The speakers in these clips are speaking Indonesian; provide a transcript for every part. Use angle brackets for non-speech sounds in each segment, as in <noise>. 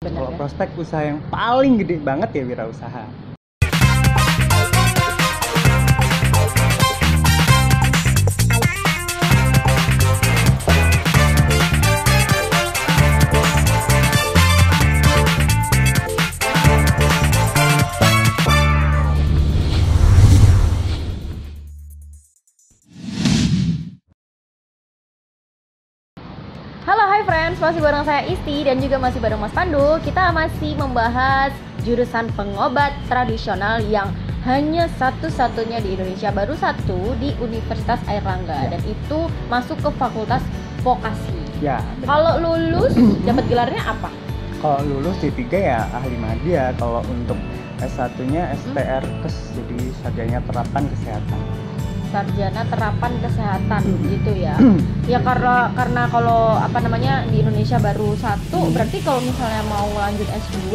Kalau prospek usaha yang paling gede banget ya wirausaha. Masih bareng saya Isti dan juga masih bareng Mas Pandu Kita masih membahas jurusan pengobat tradisional yang hanya satu-satunya di Indonesia Baru satu di Universitas Airlangga Ya. Dan itu masuk ke Fakultas Vokasi Ya. Kalau lulus, <clears throat> dapat gelarnya apa? kalau lulus D3 ya ahli media. Kalau untuk S1-nya STR terus jadi sarjana terapan kesehatan. Sarjana Terapan Kesehatan gitu ya Ya karena karena kalau apa namanya di Indonesia baru satu Berarti kalau misalnya mau lanjut S2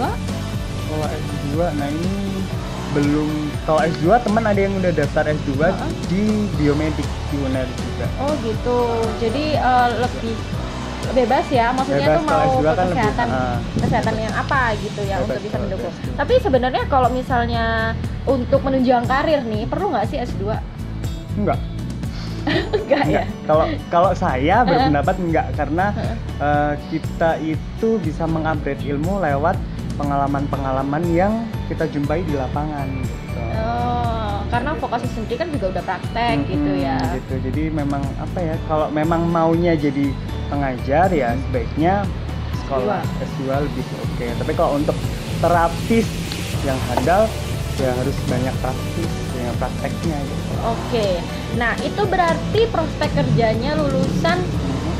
Kalau S2, nah ini belum kalau S2 teman ada yang udah daftar S2 Heeh. di biomedik di UNER juga. Oh gitu. Jadi eh, lebih bebas ya. Maksudnya Bebas, tuh mau ke S2 kan lebih, kesehatan ah. kesehatan yang apa gitu ya Bebas untuk bisa mendukung. S2. Tapi sebenarnya kalau misalnya untuk menunjang karir nih perlu nggak sih S2? Enggak. Enggak ya. Kalau kalau saya berpendapat enggak karena eh, kita itu bisa mengupgrade ilmu lewat pengalaman-pengalaman yang kita jumpai di lapangan gitu. Oh, karena vokasi sendiri kan juga udah praktek Mm-mm, gitu ya. gitu. Jadi memang apa ya? Kalau memang maunya jadi pengajar ya sebaiknya sekolah S2 lebih oke. Tapi kalau untuk terapis yang handal ya harus banyak praktis, banyak prakteknya gitu. Oke. Nah, itu berarti prospek kerjanya lulusan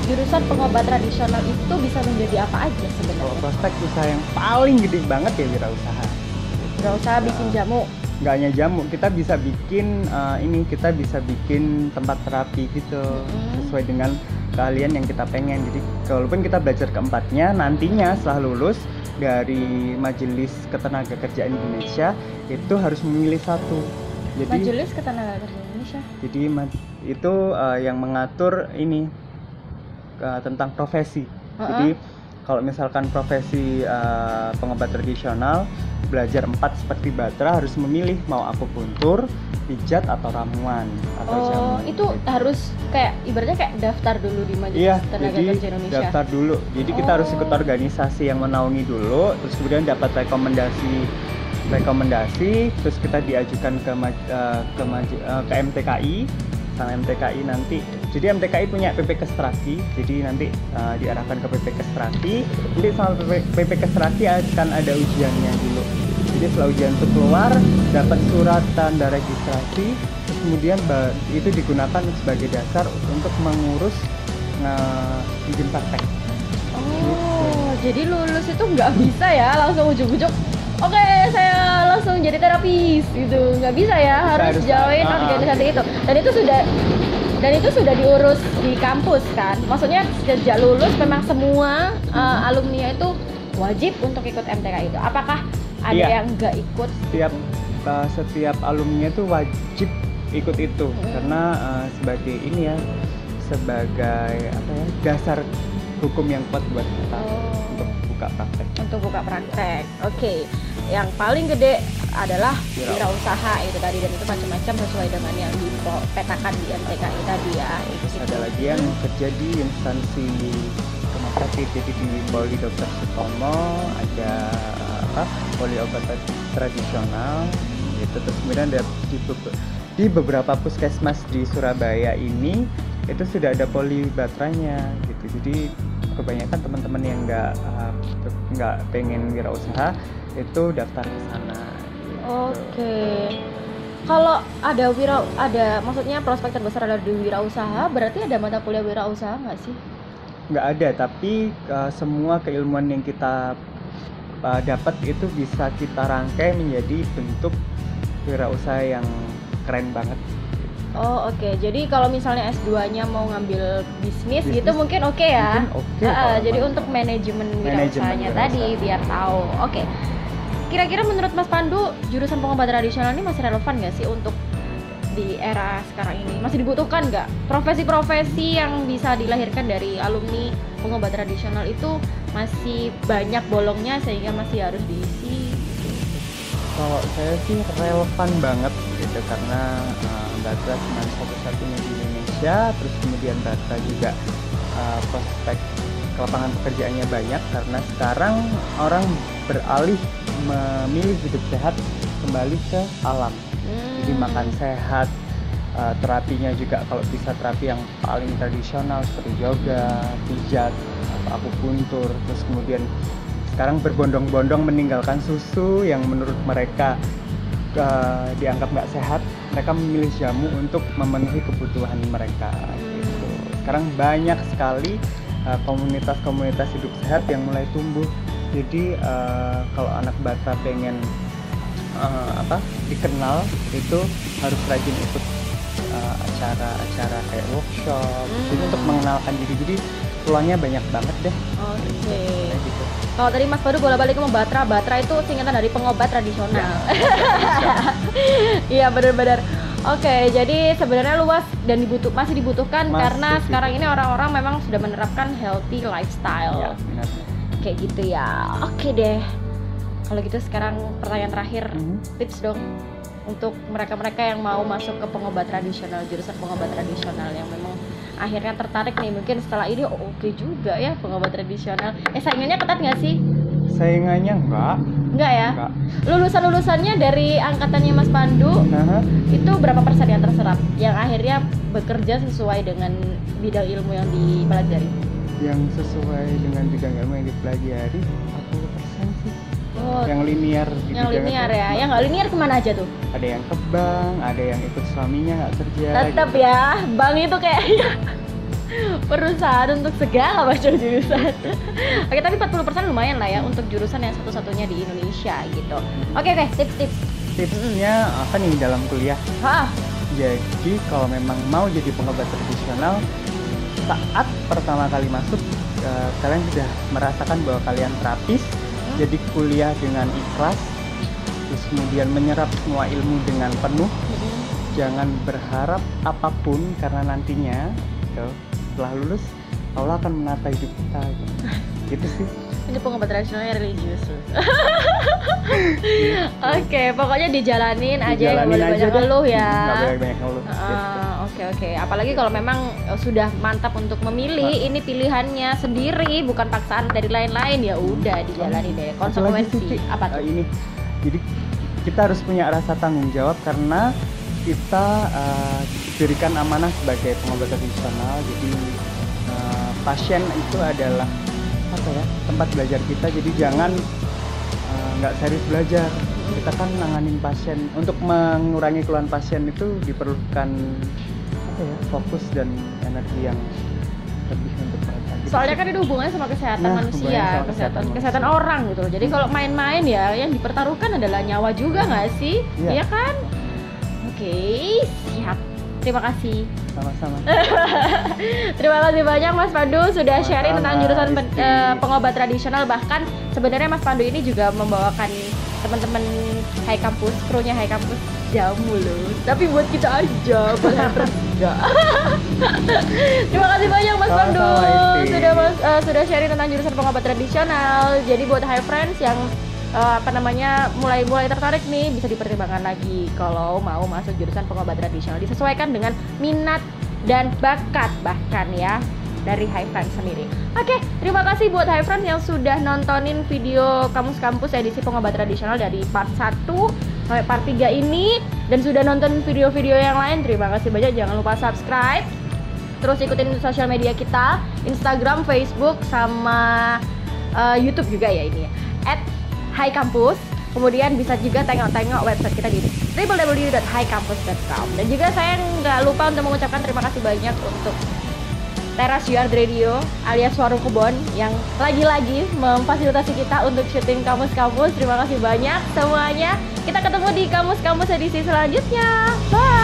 jurusan pengobat tradisional itu bisa menjadi apa aja Kalau sebenarnya? prospek usaha yang paling gede banget ya wirausaha. Gak usah bikin jamu. nggak hanya jamu kita bisa bikin eh, ini kita bisa bikin tempat terapi gitu Mm. sesuai dengan keahlian yang kita pengen jadi walaupun kita belajar keempatnya nantinya setelah lulus dari majelis ketenagakerjaan Indonesia itu harus memilih satu jadi Majelis Ketenagakerjaan Indonesia. jadi itu eh, yang mengatur ini eh, tentang profesi Heeh. jadi kalau misalkan profesi eh, pengobat tradisional belajar empat seperti Batra harus memilih mau akupuntur, pijat atau ramuan atau Oh, jamu. itu harus kayak ibaratnya kayak daftar dulu di Majelis Iya, Tenaga jadi Kerja Indonesia. daftar dulu. Jadi kita harus ikut Oh. organisasi yang menaungi dulu, terus kemudian dapat rekomendasi rekomendasi, terus kita diajukan ke eh, ke, eh, ke MTKI sama MTKI nanti. Jadi MTKI punya PP Kestraki, jadi nanti eh, diarahkan ke PP Kestraki. Nanti sama PP, PP Kestraki akan ada ujiannya dulu. Jadi setelah ujian itu keluar, dapat surat tanda registrasi, terus kemudian itu digunakan sebagai dasar untuk mengurus eh, izin praktek. Oh, jadi lulus itu nggak bisa ya langsung ujuk-ujuk. Oke, saya langsung jadi terapis gitu. Nggak bisa ya, harus harus, join ah, organisasi itu. Dan itu sudah dan itu sudah diurus di kampus kan. Maksudnya sejak lulus memang semua uh, alumni itu wajib untuk ikut MTK itu. Apakah ada Iya. yang nggak ikut? Setiap eh, setiap alumni itu wajib ikut itu Hmm. karena eh, sebagai ini ya sebagai apa ya dasar hukum yang kuat buat kita Oh. untuk buka praktek. untuk buka praktek. Oke, yang paling gede adalah Wira- wirausaha itu tadi dan itu macam-macam sesuai dengan yang dipetakan di MTKI tadi ya. Itu sih. ada lagi yang kerja di instansi rumah sakit jadi di Poli Dokter Sutomo ada apa Poli obat tradisional gitu terus kemudian ada di, di beberapa puskesmas di Surabaya ini itu sudah ada poli batranya gitu jadi kebanyakan teman-teman yang nggak uh, nggak pengen wirausaha itu daftar ke sana gitu. Oke. Kalau ada wira ada maksudnya prospek terbesar adalah di wirausaha, berarti ada mata kuliah wirausaha nggak sih? nggak ada tapi uh, semua keilmuan yang kita uh, dapat itu bisa kita rangkai menjadi bentuk wirausaha yang keren banget Oh oke, jadi kalau misalnya S2-nya mau ngambil bisnis, gitu Bisnis. mungkin oke ya. mungkin oke ah, kalau jadi untuk manajemen wirausahanya tadi wirausaha. biar tahu. Oke. Kira-kira menurut Mas Pandu jurusan pengobat tradisional ini masih relevan nggak sih untuk di era sekarang ini? Masih dibutuhkan nggak? Profesi-profesi yang bisa dilahirkan dari alumni pengobat tradisional itu masih banyak bolongnya sehingga masih harus diisi Kalau saya sih relevan banget gitu karena uh, Batra cuma satu-satunya di Indonesia, terus kemudian Batra juga uh, prospek lapangan pekerjaannya banyak karena sekarang orang beralih memilih hidup sehat kembali ke alam. Jadi Hmm. makan sehat, uh, terapinya juga kalau bisa terapi yang paling tradisional seperti yoga, pijat, atau akupuntur, terus kemudian sekarang berbondong-bondong meninggalkan susu yang menurut mereka uh, dianggap nggak sehat, mereka memilih jamu untuk memenuhi kebutuhan mereka. Gitu. Sekarang banyak sekali uh, komunitas-komunitas hidup sehat yang mulai tumbuh. Jadi uh, kalau anak bata pengen uh, apa dikenal itu harus rajin ikut uh, acara-acara kayak workshop Hmm. jadi untuk mengenalkan diri jadi peluangnya banyak banget deh Oke. kayak gitu Kalau tadi Mas Badu bola balik ngomong Batra, Batra itu singkatan dari pengobat tradisional. <laughs> Iya benar-benar. Oke, jadi sebenarnya luas dan dibutuh masih dibutuhkan Masih karena sekarang ini orang-orang memang sudah menerapkan healthy lifestyle. ya benar Kayak gitu ya. Oke deh. Kalau gitu sekarang pertanyaan terakhir, Mhm. tips dong untuk mereka-mereka yang mau masuk ke pengobat tradisional, jurusan pengobat tradisional yang memang akhirnya tertarik nih mungkin setelah ini oh, oke juga ya pengobat tradisional. Eh saingannya ketat nggak sih? saingannya enggak Enggak ya? enggak Lulusan-lulusannya dari angkatannya Mas Pandu Nah, itu berapa persen yang terserap yang akhirnya bekerja sesuai dengan bidang ilmu yang dipelajari? yang sesuai dengan bidang ilmu yang dipelajari 40% sih Oh, yang linear di yang linear itu. ya. Yang nggak linear ke mana aja tuh? ada yang ke bank ada yang ikut suaminya nggak kerja Tetap gitu. ya, bank itu kayaknya <laughs> perusahaan untuk segala macam jurusan. <laughs> Oke, tapi 40% lumayan lah ya untuk jurusan yang satu-satunya di Indonesia gitu. Oke, oke, tips-tips. tipsnya apa nih dalam kuliah Hah, Jadi kalau memang mau jadi pengobat tradisional saat pertama kali masuk eh, kalian sudah merasakan bahwa kalian terapis, jadi kuliah dengan ikhlas, terus kemudian menyerap semua ilmu dengan penuh, jangan berharap apa pun karena nantinya gitu, setelah lulus Allah akan menata hidup kita gitu, <laughs> gitu sih. ini pengobat tradisionalnya religius. <laughs> Oke, pokoknya dijalanin aja yang Dijalanin boleh aja banyak ngeluh ya. Boleh banyak ngeluh. gitu. Oke oke, apalagi kalau memang eh, sudah mantap untuk memilih, ini pilihannya sendiri, bukan paksaan dari lain-lain ya udah dijalani deh. Konsekuensi apa Eh, tuh? ini. Jadi kita harus punya rasa tanggung jawab karena kita eh, diberikan amanah sebagai pengobat tradisional jadi eh, pasien itu adalah apa ya tempat belajar kita. Jadi jangan nggak serius belajar. Kita kan nanganin pasien. Untuk mengurangi keluhan pasien itu diperlukan apa ya fokus dan energi yang lebih untuk mereka Gitu Soalnya kan itu hubungannya sama kesehatan Nah, manusia, sama kesehatan kesehatan kesehatan orang gitu. Jadi kalau main-main ya yang dipertaruhkan adalah nyawa juga nggak sih? Iya. Iya kan? Oke, siap. Terima kasih. sama-sama <laughs> Terima kasih banyak Mas Pandu sudah sharing tentang jurusan pen- eh, pengobat tradisional bahkan sebenarnya Mas Pandu ini juga membawakan teman-teman High Campus, krunya High Campus jamu loh. Tapi buat kita aja, hampers <laughs> <laughs> enggak. Terima kasih banyak Mas Pandu sudah mas, eh, sudah sharing tentang jurusan pengobat tradisional. Jadi buat High Friends yang eh, apa namanya mulai mulai tertarik nih bisa dipertimbangkan lagi kalau mau masuk jurusan pengobat tradisional disesuaikan dengan minat dan bakat bahkan ya dari High Friends sendiri. Oke, terima kasih buat High Friends yang sudah nontonin video Kamus Kampus edisi pengobat tradisional dari part 1 sampai part 3 ini dan sudah nonton video-video yang lain. Terima kasih banyak. Jangan lupa subscribe. Terus ikutin sosial media kita, Instagram, Facebook, sama eh, YouTube juga ya ini ya. At High Campus. Kemudian bisa juga tengok-tengok website kita di www.highcampus.com. Dan juga saya nggak lupa untuk mengucapkan terima kasih banyak untuk Teras Yard Radio alias Warung Kebon yang lagi-lagi memfasilitasi kita untuk syuting kamus-kamus. Terima kasih banyak semuanya. Kita ketemu di kamus-kamus edisi selanjutnya. Bye.